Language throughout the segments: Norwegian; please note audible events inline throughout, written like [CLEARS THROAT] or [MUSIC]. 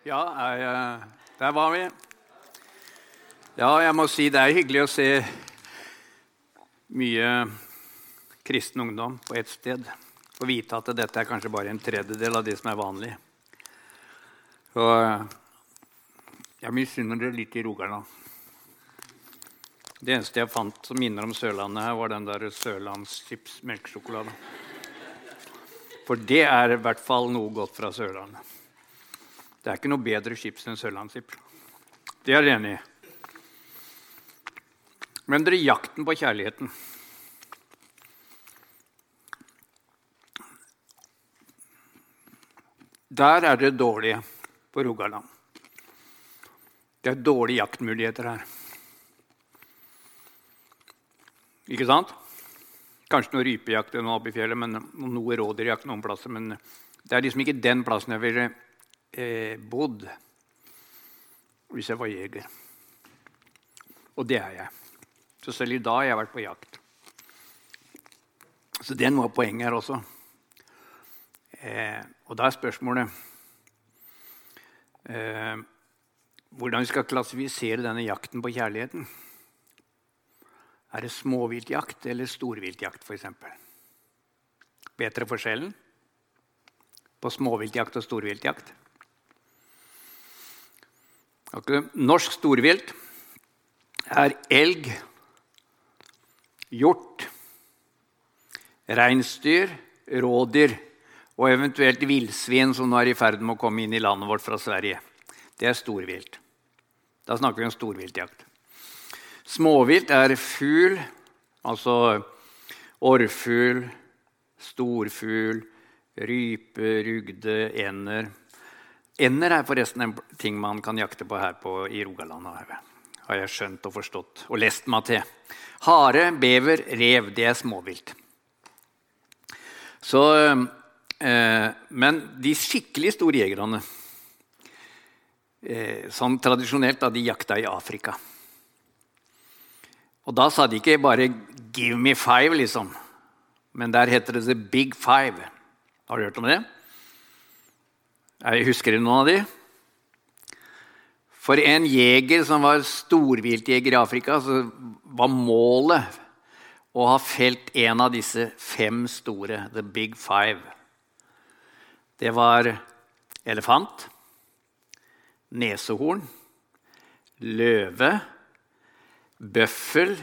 Ja, jeg, der var vi. Ja, jeg må si det er hyggelig å se mye kristen ungdom på ett sted. Og vite at dette er kanskje bare en tredjedel av de som er vanlige. Eh, jeg misunner det litt i Rogaland. Det eneste jeg fant som minner om Sørlandet, her, var den der Sørlandschips melkesjokolade. For det er i hvert fall noe godt fra Sørlandet. Det er ikke noe bedre chips enn sørlandschips. Det er jeg enig i. Men dere, jakten på kjærligheten Der er det dårlige på Rogaland. Det er dårlige jaktmuligheter her. Ikke sant? Kanskje noe rypejakt oppe i fjellet, men noe rådyrjakt noen plasser. Men det er liksom ikke den plassen jeg ville eh, bodd hvis jeg var jeger. Og det er jeg. Så selv i dag har jeg vært på jakt. Så det er noe av poenget her også. Eh, og da er spørsmålet eh, hvordan vi skal klassifisere denne jakten på kjærligheten. Er det småviltjakt eller storviltjakt, f.eks.? Vet dere forskjellen på småviltjakt og storviltjakt? Norsk storvilt er elg, hjort, reinsdyr, rådyr og eventuelt villsvin som nå er i ferd med å komme inn i landet vårt fra Sverige. Det er storvilt. Da snakker vi om storviltjakt. Småvilt er fugl, altså orrfugl, storfugl, rype, rugde, ender. Ender er forresten en ting man kan jakte på her på, i Rogaland. Har jeg skjønt og forstått og lest meg til. Hare, bever, rev det er småvilt. Så Eh, men de skikkelig store jegerne, eh, sånn tradisjonelt, da, de jakta i Afrika. Og da sa de ikke bare 'give me five', liksom. Men der heter det 'the big five'. Har du hørt om det? Jeg husker dere noen av de? For en jeger som var storviltjeger i Afrika, så var målet å ha felt en av disse fem store, the big five. Det var elefant, nesehorn, løve, bøffel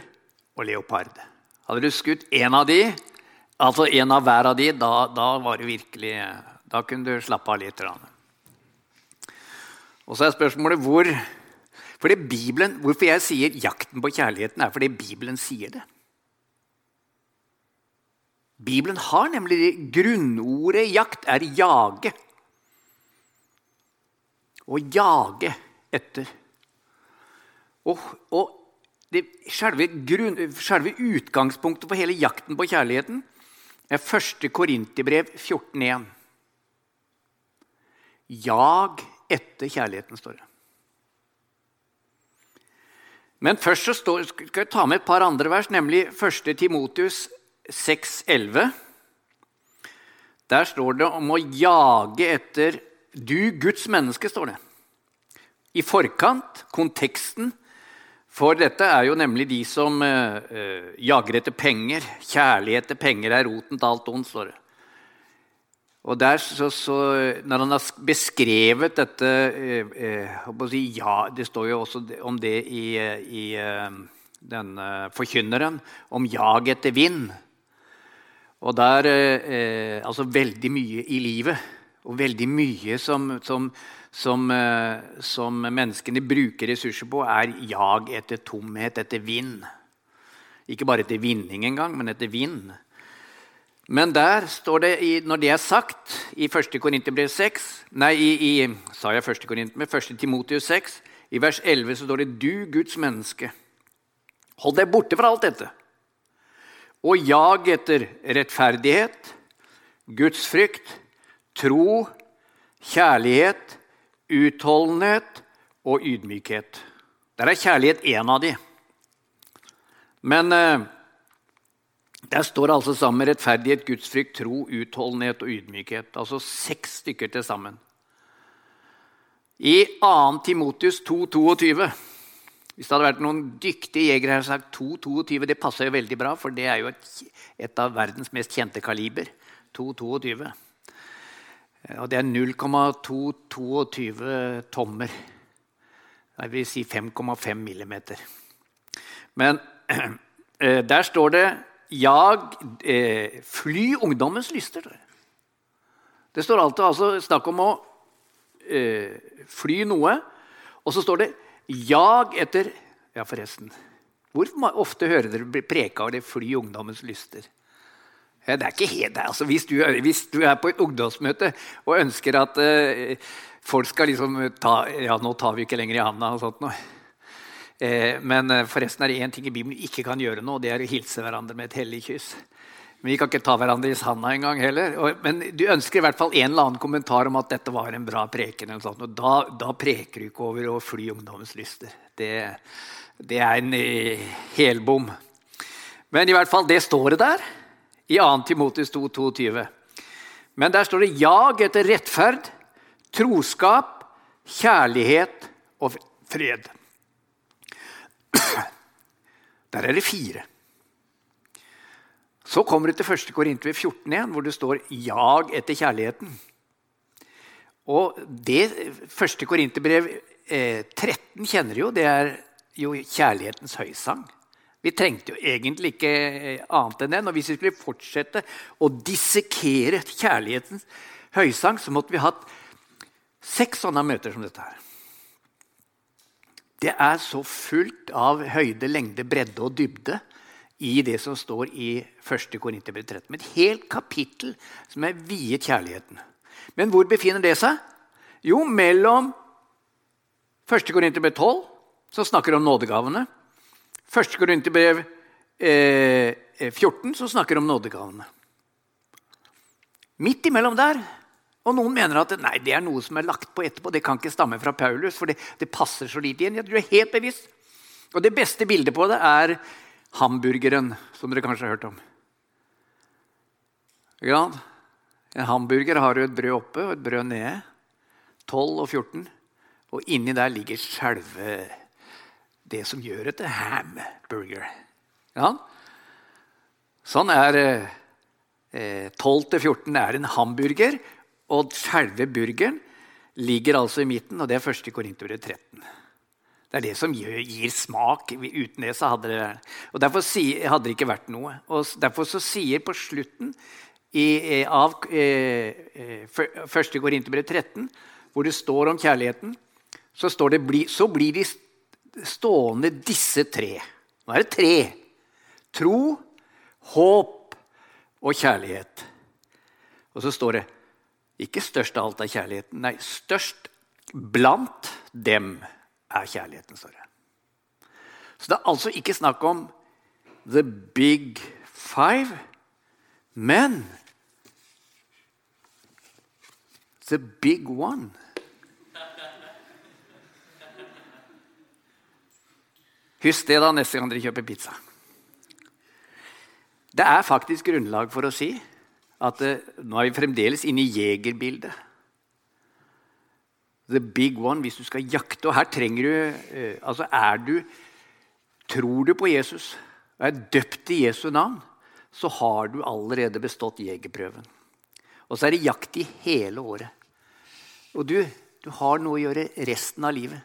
og leopard. Hadde du skutt én av de, altså en av hver av de, da, da var det virkelig Da kunne du slappe av litt. Og så er spørsmålet hvor fordi Bibelen, Hvorfor jeg sier 'jakten på kjærligheten', er fordi Bibelen sier det. Bibelen har nemlig grunnordet 'jakt' er 'jage'. Å jage etter. Og, og det, selve, grunn, selve, utgangspunktet for hele jakten på kjærligheten er 1. Korinterbrev 14.1. Jag etter kjærligheten, står det. Men først så står, skal jeg ta med et par andre vers, nemlig 1. Timotius 6,11. Der står det om å jage etter du, Guds menneske, står det. I forkant, konteksten for dette er jo nemlig de som eh, jager etter penger. Kjærlighet til penger er roten til alt ondt, står det. Og der, så, så, Når han har beskrevet dette eh, eh si, ja, Det står jo også om det i, i eh, denne forkynneren, om jag etter vind. Og der eh, Altså veldig mye i livet. Og veldig mye som, som, som, eh, som, menneskene bruker ressurser på, er jag etter tomhet, etter vind. Ikke bare etter vinning engang, men etter vind. Men der står det, når det er sagt, i 1. Korinterbrev 6 Nei, i, i, sa jeg 1. Korinterbrev, 1. Timotius 6, i vers 11 så står det 'Du Guds menneske'. Hold deg borte fra alt dette og jag etter rettferdighet, Guds frykt, tro, kjærlighet, utholdenhet og ydmykhet. Der er kjærlighet én av de. Men eh, der står altså sammen rettferdighet, gudsfrykt, tro, utholdenhet og ydmykhet. Altså seks stykker til sammen. I 2. Timotius 2,22 Hvis det hadde vært noen dyktige jegere her sagt 2,22, det passer jo veldig bra, for det er jo et, et av verdens mest kjente kaliber. 2,22. Og det er 0,222 tommer. Det vil si 5,5 millimeter. Men [CLEARS THROAT] eh, der står det 'jag eh, fly ungdommens lyster'. Det står alltid altså snakk om å eh, fly noe. Og så står det 'jag etter' Ja, forresten. Hvor ofte hører dere preka av det 'fly ungdommens lyster'? Det er ikke helt, altså, hvis, du, hvis, du, er på et ungdomsmøte og ønsker at eh, folk skal liksom ta Ja, nå tar vi ikke lenger i handa og sånt noe. Eh, men eh, forresten er det én ting i Bibelen vi ikke kan gjøre nå, det er å hilse hverandre med et hellig kyss. Men vi kan ikke ta hverandre i sanda engang heller. Men du ønsker i hvert fall en eller annen kommentar om at dette var en bra preken. sånt, og da, da, preker du ikke over å fly ungdommens lyster. Det, det er en eh, helbom. Men i hvert fall, det står det der i 2. Timotius 2,22. Men der står det 'jag etter rettferd, troskap, kjærlighet og fred'. Der er det fire. Så kommer det til 1. Korinter 14 igjen, hvor det står 'jag etter kjærligheten'. Og det første Korinterbrev eh, 13 kjenner jo, det er jo kjærlighetens høysang. Vi trengte jo egentlig ikke eh, annet enn den. Og hvis vi skulle fortsette å dissekere kjærlighetens høysang, så måtte vi hatt seks sånne møter som dette her. Det er så fullt av høyde, lengde, bredde og dybde i det som står i 1. Korinterbrev 13. Et helt kapittel som er viet kjærligheten. Men hvor befinner det seg? Jo, mellom 1. Korinterbrev 12, som snakker om nådegavene. 1. Korinterbrev eh, 14, som snakker om nådegavene. Midt imellom der og noen mener at nei, det er noe som er lagt på etterpå. Det kan ikke stamme fra Paulus, for det, det passer så lite igjen. Jeg tror er helt bevisst. Og det beste bildet på det er hamburgeren, som dere kanskje har hørt om. Ja, en hamburger har jo et brød oppe og et brød nede. 12 og 14. Og inni der ligger selve det som gjør det til hamburger. Ja. Sånn er eh, 12 til 14 er en hamburger. Og selve burgeren ligger altså i midten, og det er 1. Korinterbrev 13. Det er det som gir, gir, smak. Uten det så hadde det og Derfor hadde det ikke vært noe. Og Derfor så sier på slutten i, av eh, 1. Eh, Korinterbrev 13, hvor det står om kjærligheten, så, det, så blir de stående disse tre. Nå er det tre. Tro, håp og kjærlighet. Og så står det ikke størst av alt er kjærligheten. Nei, størst blant dem er kjærligheten, står det. Så det er altså ikke snakk om the big five, men the big one. Husk det da neste gang dere kjøper pizza. Det er faktisk grunnlag for å si at uh, nå er vi fremdeles inne i jegerbildet. The big one, hvis du skal jakte. Og her trenger du eh, Altså, er du Tror du på Jesus og er døpt i Jesu navn, så har du allerede bestått jegerprøven. Og så er det jakt i hele året. Og du, du har noe å gjøre resten av livet.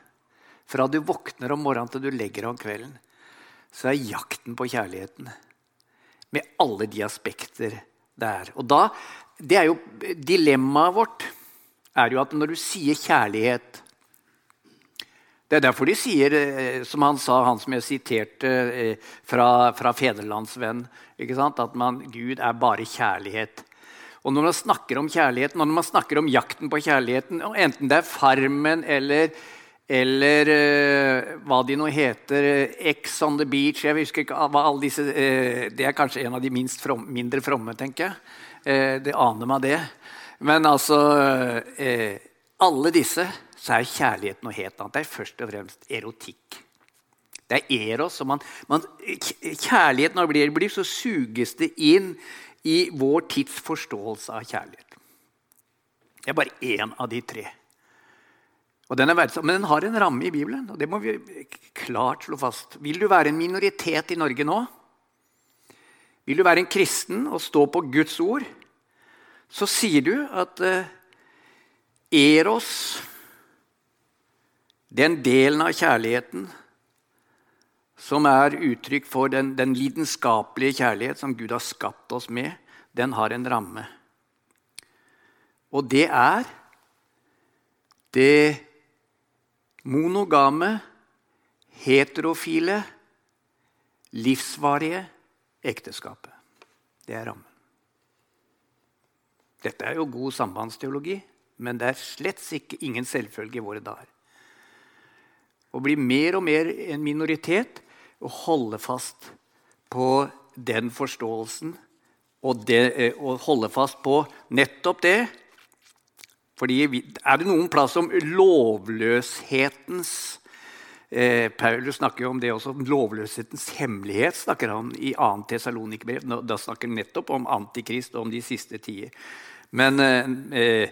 Fra du våkner om morgenen til du legger deg om kvelden, så er jakten på kjærligheten. Med alle de aspekter der. Og da, det er jo Dilemmaet vårt er jo at når du sier kjærlighet Det er derfor de sier, eh, som han sa, han som jeg siterte eh, fra, fra Fedrelandsvenn, at man, Gud er bare kjærlighet. Og når man snakker om kjærligheten, og når man snakker om jakten på kjærligheten, enten det er Farmen eller eller uh, hva de nå heter. X on the beach. jeg husker ikke hva alle disse, uh, Det er kanskje en av de from, mindre fromme, tenker jeg. Uh, det aner meg det. Men altså Alle disse så er kjærlighet noe helt annet. Det er først og fremst erotikk. Det er eros. Man, man, kjærlighet når det blir, blir, så suges det inn i vår tids forståelse av kjærlighet. Det er bare én av de tre. Og den er verdsatt, Men den har en ramme i Bibelen, og det må vi klart slå fast. Vil du være en minoritet i Norge nå? Vil du være en kristen og stå på Guds ord? Så sier du at eh, eros, den delen av kjærligheten som er uttrykk for den, den lidenskapelige kjærlighet som Gud har skapt oss med, den har en ramme. Og det er det monogame, heterofile, livsvarige ekteskapet. Det er rammen. Dette er jo god sambandsteologi, men det er slett ikke ingen selvfølge i våre dager. Å bli mer og mer en minoritet og holde fast på den forståelsen og, det, eh, og holde fast på nettopp det fordi Er det noen plass om lovløshetens eh, Paulus snakker jo om det også. Lovløshetens hemmelighet snakker han i 2. Tesalonikerbrev. Da snakker han nettopp om Antikrist og om de siste tider. Men, eh,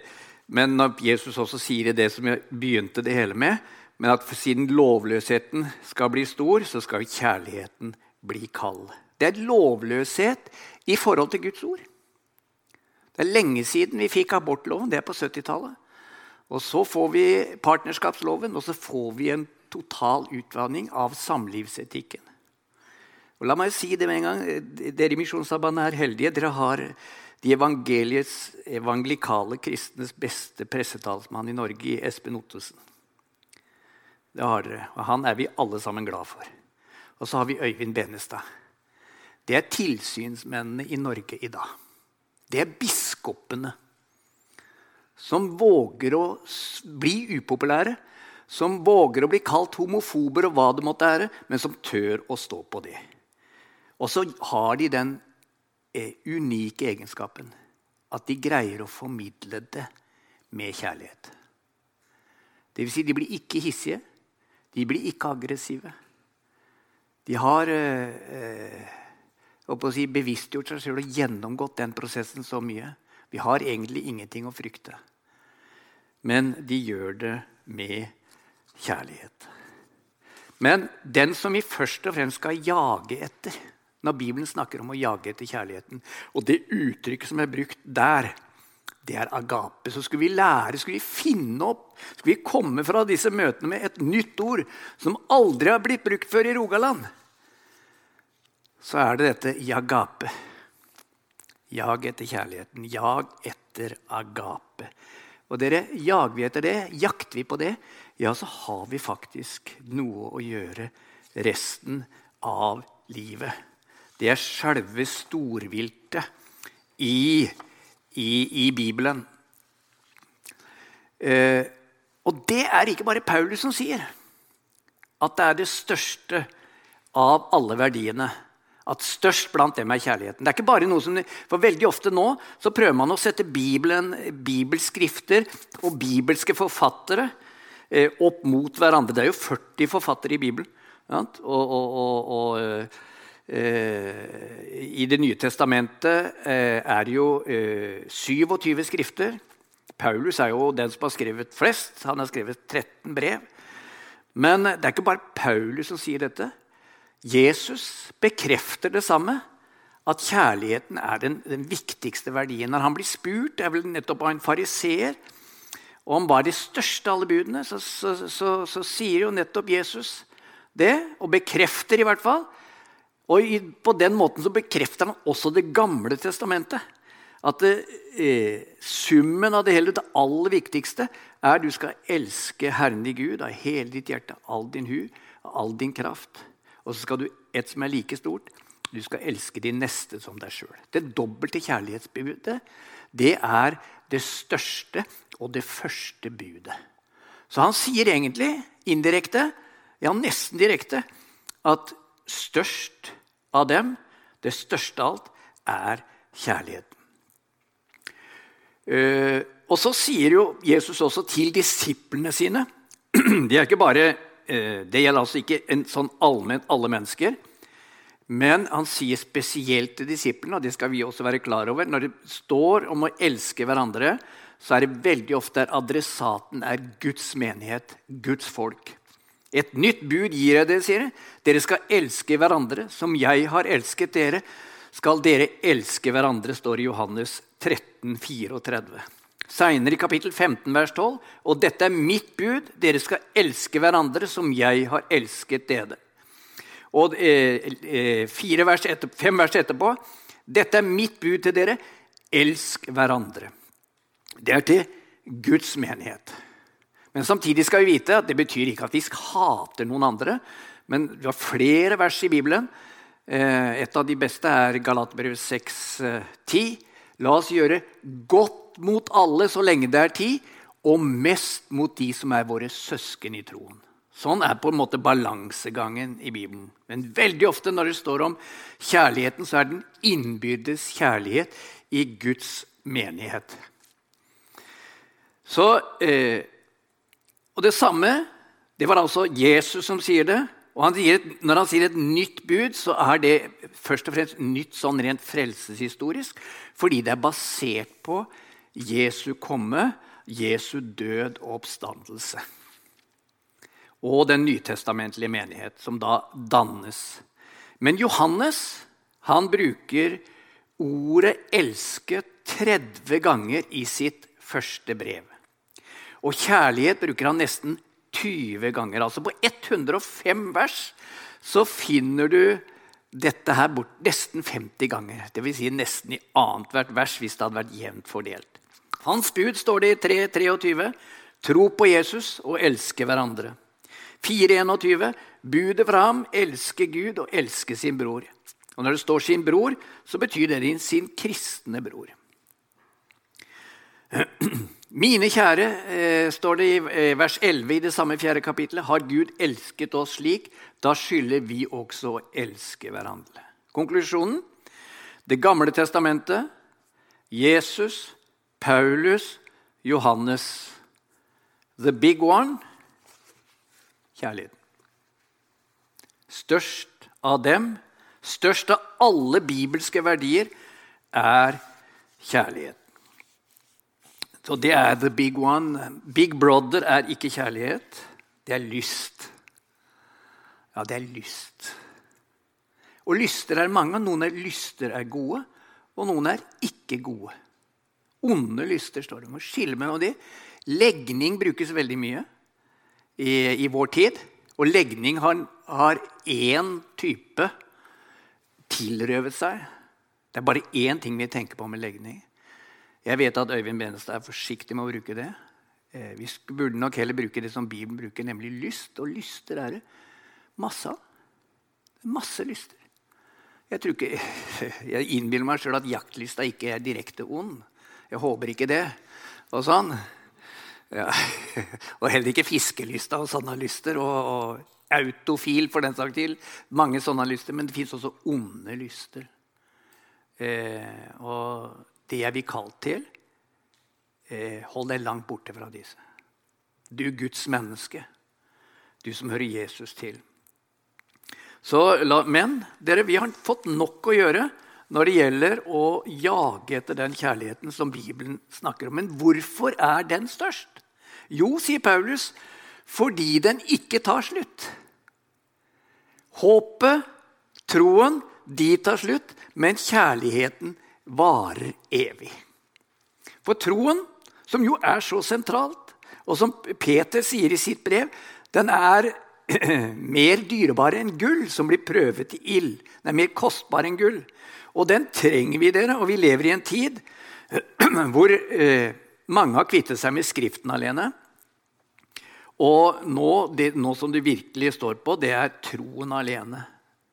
men når Jesus også sier det som jeg begynte det hele med, men at siden lovløsheten skal bli stor, så skal kjærligheten bli kald. Det er lovløshet i forhold til Guds ord. Det er lenge siden vi fikk abortloven. Det er på 70-tallet. Og så får vi partnerskapsloven, og så får vi en total utvanning av samlivsetikken. Og la meg si det med en gang. Dere i Misjonssambandet er heldige. Dere har de evangelikale kristnes beste pressetalsmann i Norge, Espen Ottesen. Det har dere. Og han er vi alle sammen glad for. Og så har vi Øyvind Benestad. Det er tilsynsmennene i Norge i dag det er biskopene. Som våger å bli upopulære, som våger å bli kalt homofober og hva det måtte være, men som tør å stå på det. Og så har de den eh, unike egenskapen at de greier å formidle det med kjærlighet. Det vil si, de blir ikke hissige, de blir ikke aggressive. De har eh, eh si, bevisstgjort seg selv og gjennomgått den prosessen så mye. Vi har egentlig ingenting å frykte. Men de gjør det med kjærlighet. Men den som vi først og fremst skal jage etter når Bibelen snakker om å jage etter kjærligheten, og det uttrykket som er brukt der, det er agape. Så skulle vi lære, skulle vi finne opp, skulle vi komme fra disse møtene med et nytt ord som aldri har blitt brukt før i Rogaland så er det dette jagape. Jag etter kjærligheten. Jag etter agape. Og dere, Jager vi etter det, jakter vi på det, ja, så har vi faktisk noe å gjøre resten av livet. Det er selve storviltet i, i, i Bibelen. Eh, og det er ikke bare Paulus som sier at det er det største av alle verdiene. At størst blant dem er kjærligheten. Det er ikke bare noe som, for Veldig ofte nå så prøver man å sette Bibelen, bibelskrifter og bibelske forfattere eh, opp mot hverandre. Det er jo 40 forfattere i Bibelen. Og, og, og, og eh, I Det nye testamentet eh, er det jo 27 eh, skrifter. Paulus er jo den som har skrevet flest. Han har skrevet 13 brev. Men det er ikke bare Paulus som sier dette. Jesus bekrefter det samme. At kjærligheten er den, den, viktigste verdien. Når han blir spurt det er vel nettopp av en fariseer om hva de største av alle budene, så, så, så, så, sier jo nettopp Jesus det, og bekrefter i hvert fall. Og i, på den måten så bekrefter han også Det gamle testamentet. At det, eh, summen av det hele, det aller viktigste, er du skal elske Herren i Gud av hele ditt hjerte, all din hu, all din kraft. Og så skal du et som er like stort. Du skal elske de neste som deg sjøl. Det dobbelte kjærlighetsbudet det er det største og det første budet. Så han sier egentlig indirekte, ja nesten direkte, at størst av dem, det største av alt, er kjærligheten. Uh, og så sier jo Jesus også til disiplene sine [CLEARS THROAT] De er ikke bare Eh, det gjelder altså ikke en sånn allment alle mennesker. Men han sier spesielt til disiplene, og det skal vi også være klar over Når det står om å elske hverandre, så er det veldig ofte der adressaten er Guds menighet, Guds folk. Et nytt bud gir jeg dere, sier det. Dere skal elske hverandre som jeg har elsket dere. Skal dere elske hverandre, står i Johannes 13, 34. Seinere i kapittel 15, vers 12. Og dette er mitt bud. Dere skal elske hverandre som jeg har elsket dere. Og eh, eh vers etter, fem vers etterpå. Dette er mitt bud til dere. Elsk hverandre. Det er til Guds menighet. Men samtidig skal vi vite at det betyr ikke at vi hater noen andre. Men vi har flere vers i Bibelen. Eh, et av de beste er Galatbrev 6,10. La oss gjøre godt mot alle så lenge det er tid, og mest mot de som er våre søsken i troen. Sånn er på en måte balansegangen i Bibelen. Men veldig ofte når det står om kjærligheten, så er den innbyrdes kjærlighet i Guds menighet. Så, eh, og det samme Det var altså Jesus som sier det. Og han sier, Når han sier et nytt bud, så er det først og fremst nytt sånn rent frelseshistorisk. Fordi det er basert på Jesu komme, Jesu død og oppstandelse. Og den nytestamentlige menighet, som da dannes. Men Johannes han bruker ordet 'elske' 30 ganger i sitt første brev. Og kjærlighet bruker han nesten 20 ganger. Altså på 105 vers så finner du dette her bort nesten 50 ganger. Dvs. Si nesten i annethvert vers hvis det hadde vært jevnt fordelt. Hans bud står det i 3.23. Tro på Jesus og elske hverandre. 4.21. Budet fra ham elske Gud og elske sin bror. Og Når det står 'sin bror', så betyr det sin kristne bror. [CLEARS THROAT] Mine kjære, eh, står det i eh, vers 11 i det samme fjerde kapittelet, har Gud elsket oss slik, da skylder vi også å elske hverandre. Konklusjonen? Det gamle testamentet, Jesus, Paulus, Johannes. The big one kjærligheten. Størst av dem, størst av alle bibelske verdier, er kjærlighet. Så det er the big one. Big brother er ikke kjærlighet. Det er lyst. Ja, det er lyst. Og lyster er mange. Noen er lyster er gode, og noen er ikke gode. Onde lyster står det. Må skille mellom de. Legning brukes veldig mye i, i vår tid. Og legning har, har én type tilrøvet seg. Det er bare én ting vi tenker på med legning. Jeg vet at Øyvind Benestad er forsiktig med å bruke det. Eh, vi burde nok heller bruke det som Bibelen bruker, nemlig lyst. Og lyster er det masse av. Masse lyster. Jeg, tror [LAUGHS] jeg innbiller meg sjøl at jaktlysta ikke er direkte ond. Jeg håper ikke det. Og sånn. Ja. [LAUGHS] Og heller ikke fiskelysta og sånne lyster. Og, og autofil, for den saks skyld. Mange sånne lyster. Men det fins også onde lyster. Eh, og det er vi kalt til. Eh, hold deg langt borte fra disse. Du Guds menneske, du som hører Jesus til. Så, men dere, vi har fått nok å gjøre når det gjelder å jage etter den kjærligheten som Bibelen snakker om. Men hvorfor er den størst? Jo, sier Paulus, fordi den ikke tar slutt. Håpet, troen, de tar slutt, men kjærligheten varer evig. For troen, som jo er så sentralt, og som Peter sier i sitt brev, den er [CLEARS THROAT] mer dyrebar enn gull som blir prøvet i ild. Den er mer kostbar enn gull. Og den trenger vi, dere. Og vi lever i en tid [CLEARS THROAT] hvor eh, mange har kvittet seg med Skriften alene. Og nå, det, nå som det virkelig står på, det er troen alene.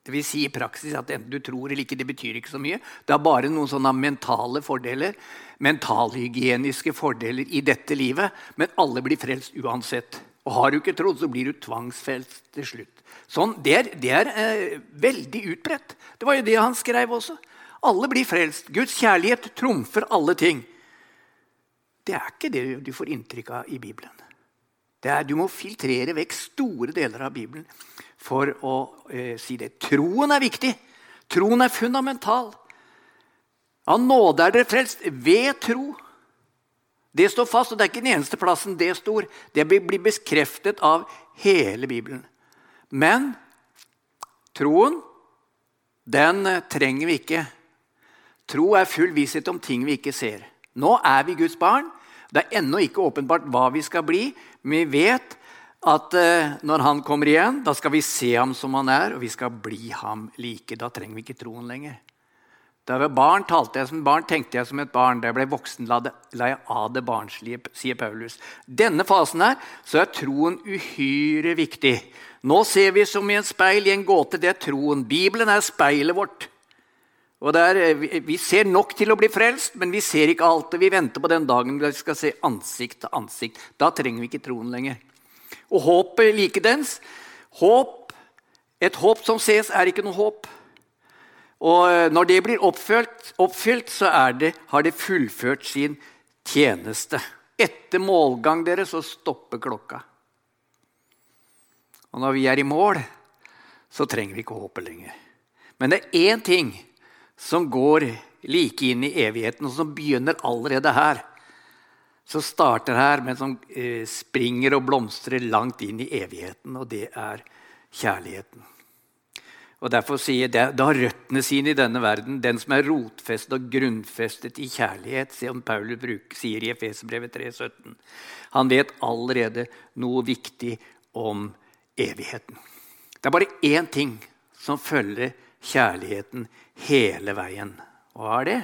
Det vil si i praksis at enten du tror eller ikke, det betyr ikke så mye. Det er bare noen sånne mentale fordeler, mentalhygieniske fordeler i dette livet. Men alle blir frelst uansett. Og har du ikke trodd, så blir du tvangsfrelst til slutt. Sånn, Det er, det er eh, veldig utbredt. Det var jo det han skrev også. Alle blir frelst. Guds kjærlighet trumfer alle ting. Det er ikke det du får inntrykk av i Bibelen. Er, du må filtrere vekk store deler av Bibelen for å eh, si det. Troen er viktig. Troen er fundamental. Av nåde er dere frelst ved tro. Det står fast, og det er ikke den eneste plassen det står. Det blir bekreftet av hele Bibelen. Men troen, den trenger vi ikke. Tro er full visshet om ting vi ikke ser. Nå er vi Guds barn. Det er ennå ikke åpenbart hva vi skal bli, vi vet at eh, når han kommer igjen, da skal vi se ham som han er, og vi skal bli ham like. Da trenger vi ikke troen lenger. Da jeg var barn, talte jeg som barn, tenkte jeg som et barn. Da jeg ble voksen, la, jeg av det barnslige, sier Paulus. Denne fasen her, så er troen uhyre viktig. Nå ser vi som i en speil i en gåte. Det er troen. Bibelen er speilet vårt. Og der, Vi ser nok til å bli frelst, men vi ser ikke alt. Vi venter på den dagen vi skal se ansikt til ansikt. Da trenger vi ikke troen lenger. Og håpet likedens. Håp, et håp som ses, er ikke noe håp. Og eh, når det blir oppfylt, oppfylt så det, har det fullført sin tjeneste. Etter målgang dere, så stopper klokka. Og når vi er i mål, så trenger vi ikke håpe lenger. Men det er én ting som går like inn i evigheten, og som begynner allerede her. Som starter her, men som eh, springer og blomstrer langt inn i evigheten, og det er kjærligheten. Og Derfor sier det, det har røttene sine i denne verden, den som er rotfestet og grunnfestet i kjærlighet, som Paulus sier i Efeserbrevet 3,17. Han vet allerede noe viktig om evigheten. Det er bare én ting som følger kjærligheten hele veien. Hva er det?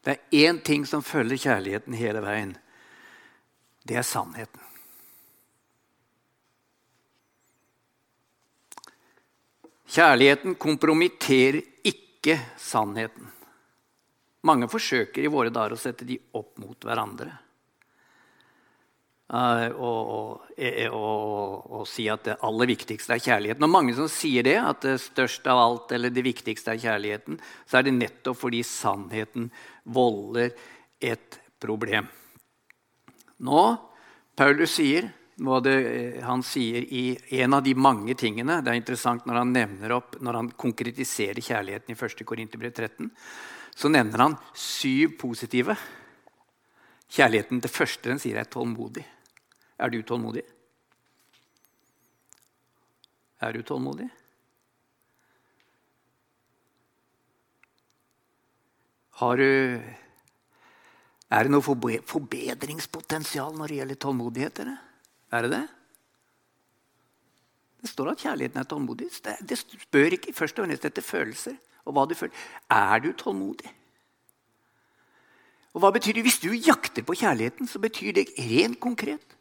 Det er én ting som følger kjærligheten hele veien. Det er sannheten. Kjærligheten kompromitterer ikke sannheten. Mange forsøker i våre dager å sette de opp mot hverandre. Uh, og, og, og, og, si at det aller viktigste er kjærligheten. Og mange som sier det, at det største av alt eller det viktigste er kjærligheten, så er det nettopp fordi sannheten volder et problem. Nå, Paulus sier det, eh, han sier i en av de mange tingene. Det er interessant når han nevner opp, når han konkretiserer kjærligheten i 1. Korinterbrev 13. Så nevner han syv positive. Kjærligheten til første den sier er tålmodig. Er du tålmodig? Er du tålmodig? Har du Er det noe forbedringspotensial når det gjelder tålmodighet? Er det det? Det står at kjærligheten er tålmodig. Det spør ikke først og fremst etter følelser. og hva du føler. Er du tålmodig? Og hva betyr det? Hvis du jakter på kjærligheten, så betyr det rent konkret.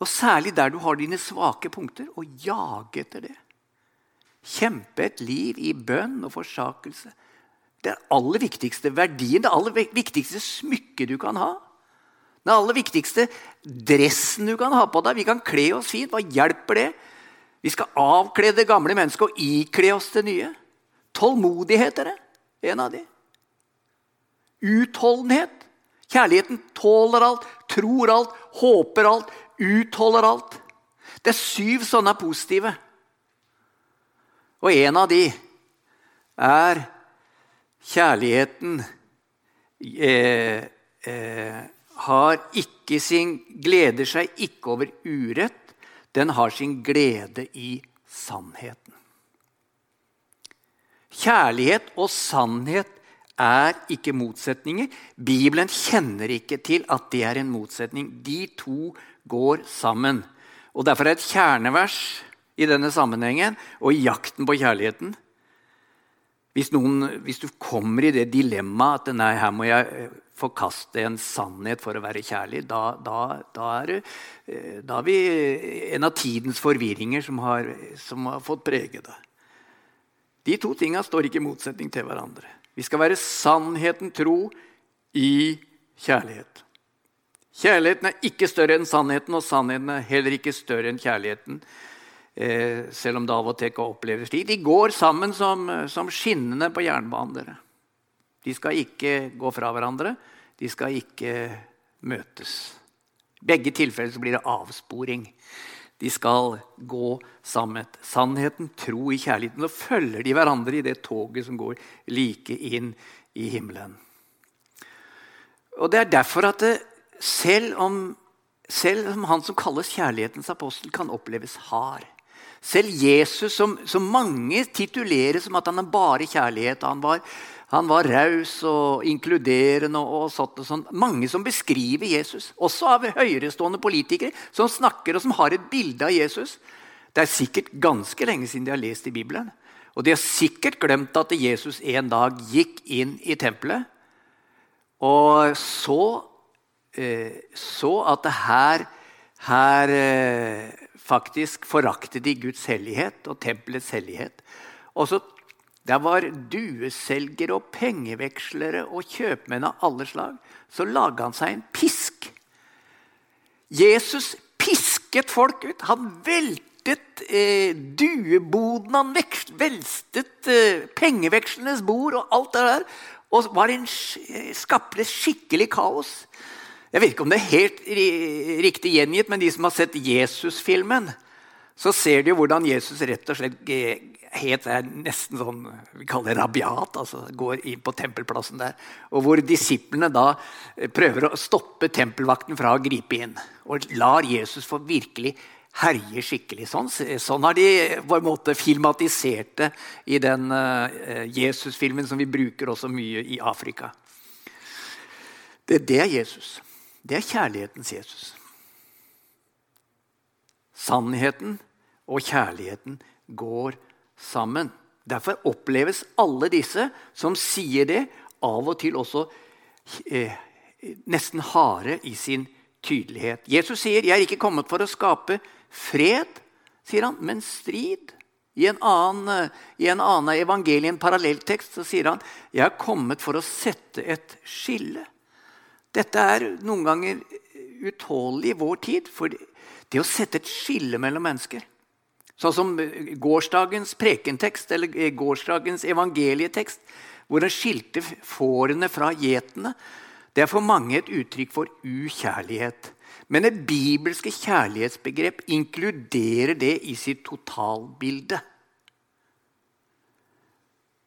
Og særlig der du har dine svake punkter, å jage etter det. Kjempe et liv i bønn og forsakelse. Det aller viktigste verdien, det aller viktigste smykket du kan ha. Den aller viktigste dressen du kan ha på deg. Vi kan kle oss fint. Hva hjelper det? Vi skal avkle det gamle mennesket og ikle oss det nye. Tålmodighet er det. En av de. Utholdenhet. Kjærligheten tåler alt, tror alt, håper alt, utholder alt. Det er syv sånne positive. Og en av de er kjærligheten eh, eh, har ikke sin, gleder seg ikke over urett. Den har sin glede i sannheten. Kjærlighet og sannhet er ikke motsetninger. Bibelen kjenner ikke til at det er en motsetning. De to går sammen. Og Derfor er et kjernevers i denne sammenhengen og i jakten på kjærligheten hvis, noen, hvis, du kommer i det dilemmaet at nei, her må jeg eh, forkaste en sannhet for å være kjærlig, da, da, da, er, eh, da er vi en av tidens forvirringer som har, som har fått prege det. De to tinga står ikke i motsetning til hverandre. Vi skal være sannheten tro i kjærlighet. Kjærligheten er ikke større enn sannheten, og sannheten er heller ikke større enn kjærligheten. Eh, selv om det av og til kan oppleves slik. De går sammen som, som skinnene på jernbanen. De skal ikke gå fra hverandre. De skal ikke møtes. I begge tilfeller blir det avsporing. De skal gå sammen. Sannheten, tro i kjærligheten. Så følger de hverandre i det toget som går like inn i himmelen. Og det er derfor at det, selv, om, selv om han som kalles kjærlighetens apostel, kan oppleves hard Selv Jesus, som, som mange titulerer som at han er bare kjærlighet Han var, han var raus og inkluderende. og, sånt og sånt. Mange som beskriver Jesus, også av høyerestående politikere, som snakker og som har et bilde av Jesus. Det er sikkert ganske lenge siden de har lest i Bibelen. Og de har sikkert glemt at Jesus en dag gikk inn i tempelet og så, eh, så at det her, her eh, faktisk foraktet de Guds hellighet og tempelets hellighet. Og så Der var dueselgere og pengevekslere og kjøpmenn av alle slag. Så laga han seg en pisk. Jesus pisket folk ut. Han veltet eh, dueboden, han velstet eh, pengevekslenes bord og alt det der. Og var en, skapte skikkelig kaos. Jeg vet ikke om det er helt riktig gjengitt, men de som har sett Jesus-filmen, så ser jo hvordan Jesus rett og slett helt er nesten sånn vi kaller det rabiat. altså Går inn på tempelplassen der. Og hvor disiplene da prøver å stoppe tempelvakten fra å gripe inn. Og lar Jesus få virkelig herje skikkelig. Sånn, sånn har de på en måte filmatisert det i den uh, Jesus-filmen som vi bruker også mye i Afrika. Det, det er Jesus. Det er kjærlighetens Jesus. Sannheten og kjærligheten går sammen. Derfor oppleves alle disse som sier det, av og til også eh, nesten harde i sin tydelighet. Jesus sier, 'Jeg er ikke kommet for å skape Fred, sier han, men strid. I en annen, i en annen evangelie, parallelltekst, så sier han jeg er kommet for å sette et skille. Dette er noen ganger utålelig i vår tid. For det å sette et skille mellom mennesker Sånn som gårsdagens prekentekst eller gårsdagens evangelietekst, hvor en skilte fårene fra gjetene, det er for mange et uttrykk for ukjærlighet. Men det bibelske kjærlighetsbegrep inkluderer det i sitt totalbilde.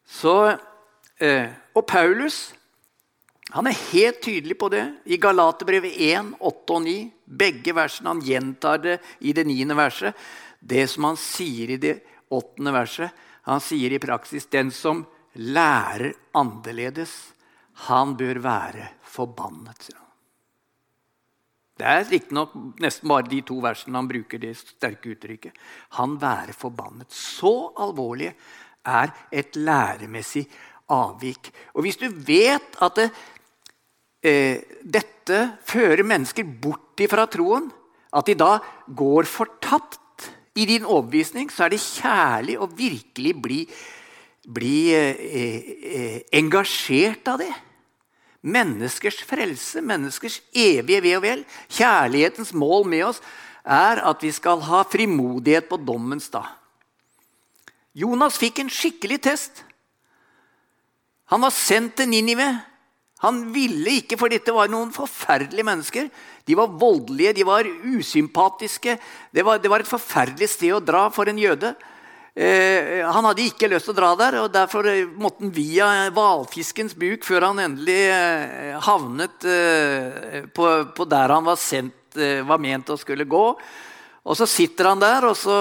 Så, eh, og Paulus han er helt tydelig på det i Galaterbrevet 1, 8 og 9. Begge versene. Han gjentar det i det niende verset. Det som han sier i det åttende verset, han sier i praksis den som lærer annerledes, han bør være forbannet. Det er riktignok nesten bare de to versene han bruker det sterke uttrykket. Han være forbannet. Så alvorlig er et læremessig avvik. Og hvis du vet at det, dette fører mennesker bort ifra troen, at de da går fortapt i din overbevisning, så er det kjærlig å virkelig bli, bli eh, eh, engasjert av det. Menneskers frelse, menneskers evige ve og vel, kjærlighetens mål med oss, er at vi skal ha frimodighet på dommens dag. Jonas fikk en skikkelig test. Han var sendt til Ninive. Han ville ikke, for dette var noen forferdelige mennesker. De var voldelige, de var usympatiske. Det var, det var et forferdelig sted å dra for en jøde. Eh, han hadde ikke lyst til å dra der, og derfor eh, måtte han via hvalfiskens buk før han endelig eh, havnet på, på, der han var, sendt, var ment å skulle gå. Og så sitter han der, og så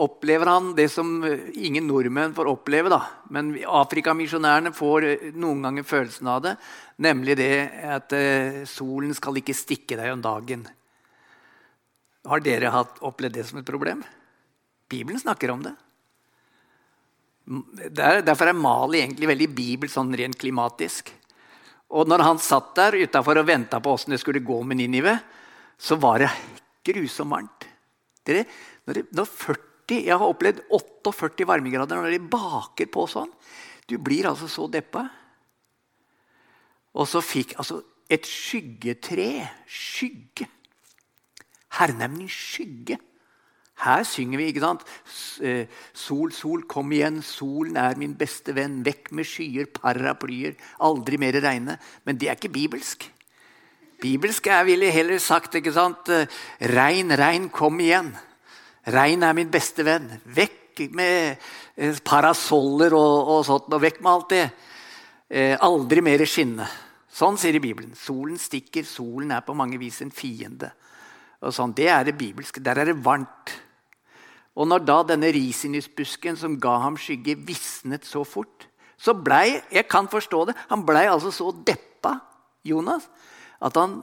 opplever han det som ingen nordmenn får oppleve. da. Men Afrikamisjonærene får noen ganger følelsen av det. Nemlig det at solen skal ikke stikke deg om dagen. Har dere opplevd det som et problem? Bibelen snakker om det. derfor er Mali egentlig veldig bibel sånn rent klimatisk. Og når han satt der utafor og venta på åssen det skulle gå med Ninive, så var det grusomt varmt. Dere, når, det, når 40, Jeg har opplevd 48 varmegrader når de baker på sånn. Du blir altså så deppa. Og så fikk altså et skyggetre Skygge. Hernemning skygge. Her synger vi, ikke sant? Eh, sol, sol, kom igjen, solen er min beste venn. Vekk med skyer, paraplyer, aldri mer regne. Men det er ikke bibelsk. Bibelsk er, ville heller sagt, ikke sant? Eh, regn, regn, kom igjen. Regn er min beste venn. Vekk med eh, parasoller og, og sånt, og vekk med alt det. Aldri mer skinne. Sånn sier det i Bibelen. Solen stikker, solen er på mange vis en fiende. Sånn, Det er det bibelske. Der er det varmt. Og når da denne risinusbusken som ga ham skygge, visnet så fort, så blei Jeg kan forstå det. Han blei altså så deppa, Jonas, at han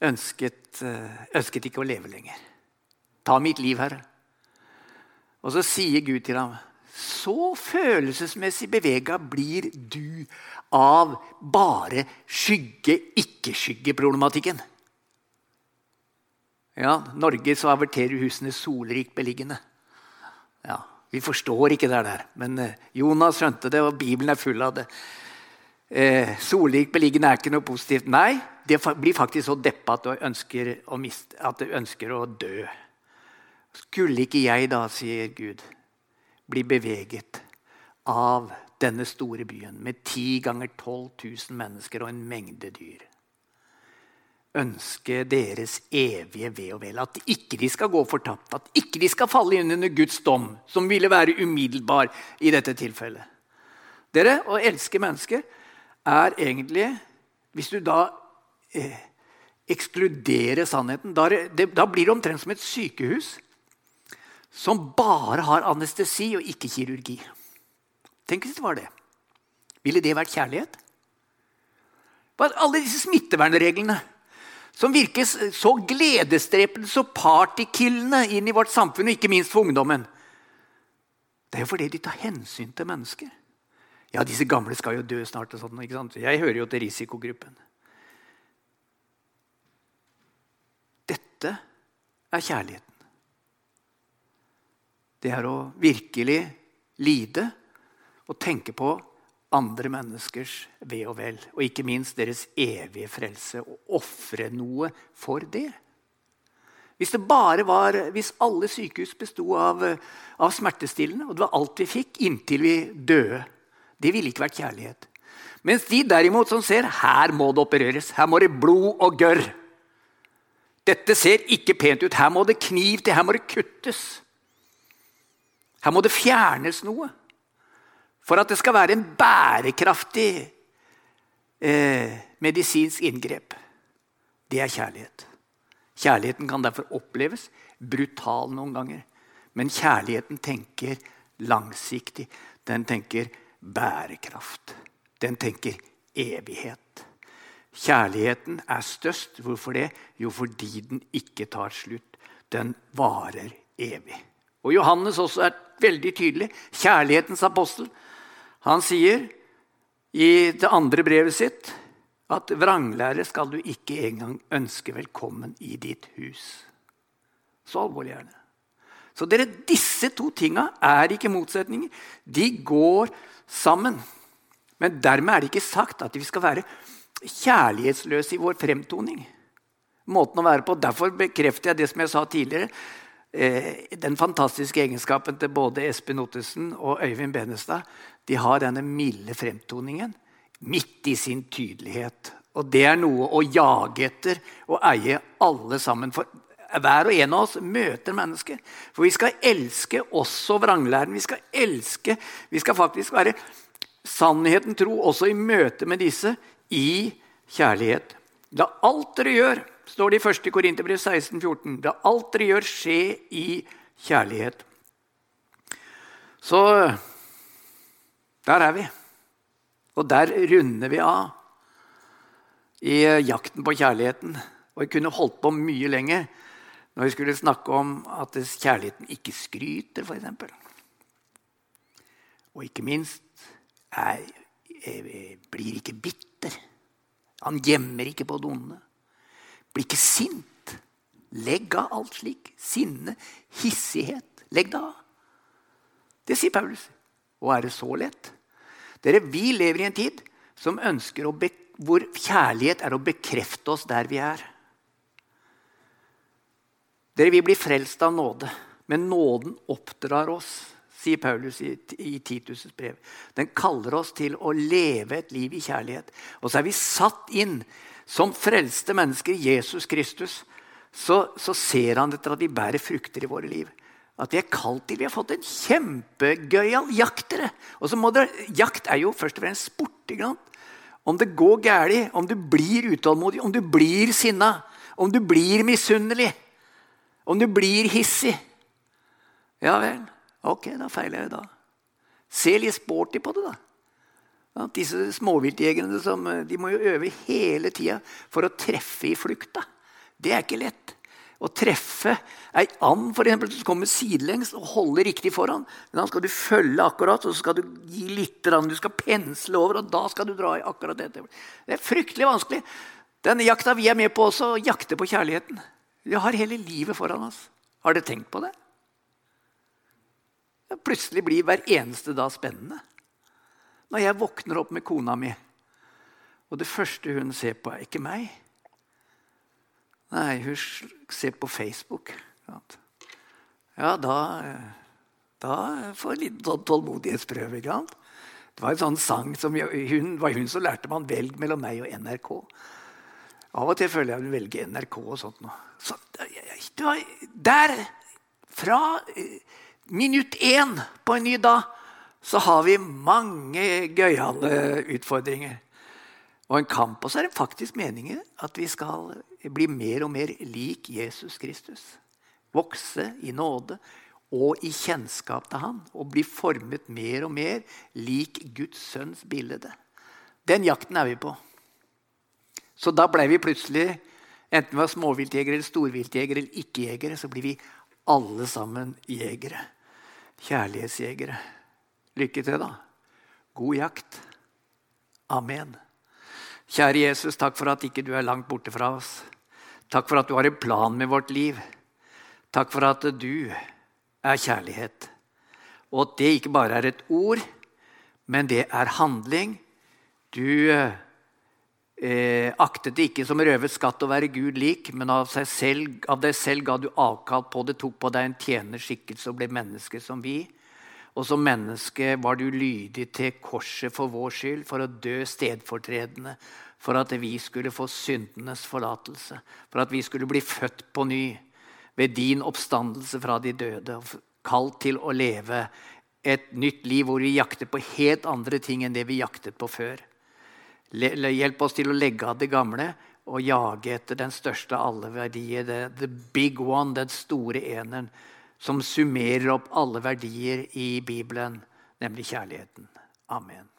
ønsket, eh, ønsket ikke å leve lenger. Ta mitt liv, Herre. Og så sier Gud til ham så følelsesmessig bevega blir du av bare skygge-ikke-skygge-problematikken. Ja, Norge så averterer husene solrikt beliggende. Ja, Vi forstår ikke det der, men eh, Jonas skjønte det, og Bibelen er full av det. Eh, solrikt beliggende er ikke noe positivt. Nei, det blir faktisk så deppa at du ønsker å, miste, at du ønsker å dø. Skulle ikke jeg da, sier Gud, bli beveget av denne store byen med ti ganger 12 000 mennesker og en mengde dyr. Ønske deres evige ve og vel. At ikke de skal gå fortapt. At ikke de skal falle inn under Guds dom, som ville være umiddelbar i dette tilfellet. Dere, Å elske mennesker er egentlig Hvis du da eh, ekskluderer sannheten, da, det, da blir det omtrent som et sykehus som bare har anestesi og ikke kirurgi. Tenk hvis det var det. Ville det vært kjærlighet? Alle disse smittevernreglene som virker så gledesdrepende, så partykillende inn i vårt samfunn, og ikke minst for ungdommen. Det er jo fordi de tar hensyn til mennesker. Ja, disse gamle skal jo dø snart. og sånt, ikke sant? Jeg hører jo til risikogruppen. Dette er kjærligheten det er å virkelig lide og tenke på andre menneskers ve og vel. Og ikke minst deres evige frelse. Og ofre noe for det. Hvis, det bare var, hvis alle sykehus besto av, av smertestillende, og det var alt vi fikk inntil vi døde Det ville ikke vært kjærlighet. Mens de derimot som ser her må det opereres, her må det blod og gørr. Dette ser ikke pent ut. Her må det kniv til, her må det kuttes. Her må det fjernes noe for at det skal være en bærekraftig eh, medisinsk inngrep. Det er kjærlighet. Kjærligheten kan derfor oppleves brutal noen ganger. Men kjærligheten tenker langsiktig. Den tenker bærekraft. Den tenker evighet. Kjærligheten er størst. Hvorfor det? Jo, fordi den ikke tar slutt. Den varer evig. Og Johannes også er veldig tydelig. Kjærlighetens apostel. Han sier i det andre brevet sitt at vranglære skal du ikke engang ønske velkommen i ditt hus. Så alvorlig er det. Så dere, disse to tinga er ikke motsetninger. De går sammen. Men dermed er det ikke sagt at vi skal være kjærlighetsløse i vår fremtoning. Måten å være på. Derfor bekrefter jeg det som jeg sa tidligere. Eh, den fantastiske egenskapen til både Espen Ottesen og Øyvind Benestad. De har denne milde fremtoningen midt i sin tydelighet. Og det er noe å jage etter og eie alle sammen. For hver og en av oss møter mennesker. For vi skal elske også vranglæren. Vi skal elske, vi skal faktisk være sannheten tro også i møte med disse i kjærlighet. La alt dere gjør, står det i 1. Korinterbrev 16, 14. Da alt dere gjør, skje i kjærlighet. Så der er vi. Og der runder vi av i jakten på kjærligheten. Og vi kunne holdt på mye lenger når vi skulle snakke om at kjærligheten ikke skryter, f.eks. Og ikke minst er, er, blir ikke bitter. Han gjemmer ikke på det onde. Blir ikke sint. Legg av alt slik. Sinne, hissighet. Legg det av. Det sier Paulus. Og er det så lett? Dere, Vi lever i en tid som ønsker å hvor kjærlighet er å bekrefte oss der vi er. Dere, Vi blir frelst av nåde, men nåden oppdrar oss, sier Paulus i, i Titus' brev. Den kaller oss til å leve et liv i kjærlighet. Og så er vi satt inn som frelste mennesker Jesus Kristus, så, så, ser han etter at vi bærer frukter i våre liv. At vi er kalt til. Vi har fått en kjempegøyal jakt. dere. Og så må dere, Jakt er jo først og fremst sport. ikke sant? Om det går galt, om du blir utålmodig, om du blir sinna, om du blir misunnelig, om du blir hissig Ja vel, ok, da feiler jeg da. Se litt sporty på det, da. Ja, disse småviltjegerne som, de må jo øve hele tida for å treffe i flukta. Det er ikke lett. Å treffe ei and for eksempel, som kommer sidelengs og holder riktig foran. Men da skal du følge akkurat, og så skal du gi litt, du skal pensle over, og da skal du dra i akkurat dette. Det er fryktelig vanskelig. Den jakta vi er med på også, å jakte på kjærligheten. Vi har hele livet foran oss. Har dere tenkt på det? Plutselig blir hver eneste dag spennende. Når jeg våkner opp med kona mi, og det første hun ser på, er ikke meg. Nei, hun ser på Facebook. Ja, da, da får jeg litt sånn tålmodighetsprøve. ikke sant? Det var en sånn sang som hun, var hun som lærte man velg mellom meg og NRK. Av og til føler jeg hun velger NRK og sånt. noe. Så, der, fra eh, minutt én på en ny dag, så har vi mange gøyale utfordringer. Og en kamp. Og så er det faktisk meningen at vi skal bli mer og mer lik Jesus Kristus. Vokse i nåde og i kjennskap til han. Og bli formet mer og mer lik Guds sønns bilde. Den jakten er vi på. Så da ble vi plutselig, enten vi var småviltjegere eller storviltjegere eller ikke-jegere, så blir vi alle sammen jegere. Kjærlighetsjegere. Lykke til, da. God jakt. Amen. Kjære Jesus, takk for at ikke du er langt borte fra oss. Takk for at du har en plan med vårt liv. Takk for at du er kjærlighet. Og at det ikke bare er et ord, men det er handling. Du eh, aktet det ikke som røvet skatt å være Gud lik, men av, selv, av, deg selv ga du avkall på det, tok på deg en tjenerskikkelse og ble menneske som vi. Og som menneske var du lydig til korset for vår skyld, for å dø stedfortredende, for at vi skulle få syndenes forlatelse, for at vi skulle bli født på ny ved din oppstandelse fra de døde, og kalt til å leve et nytt liv hvor vi jakter på helt andre ting enn det vi jaktet på før. Hjelp oss til å legge av det gamle og jage etter den største av alle verdier. The, big one, den store eneren, som summerer opp alle verdier i Bibelen, nemlig kjærligheten. Amen.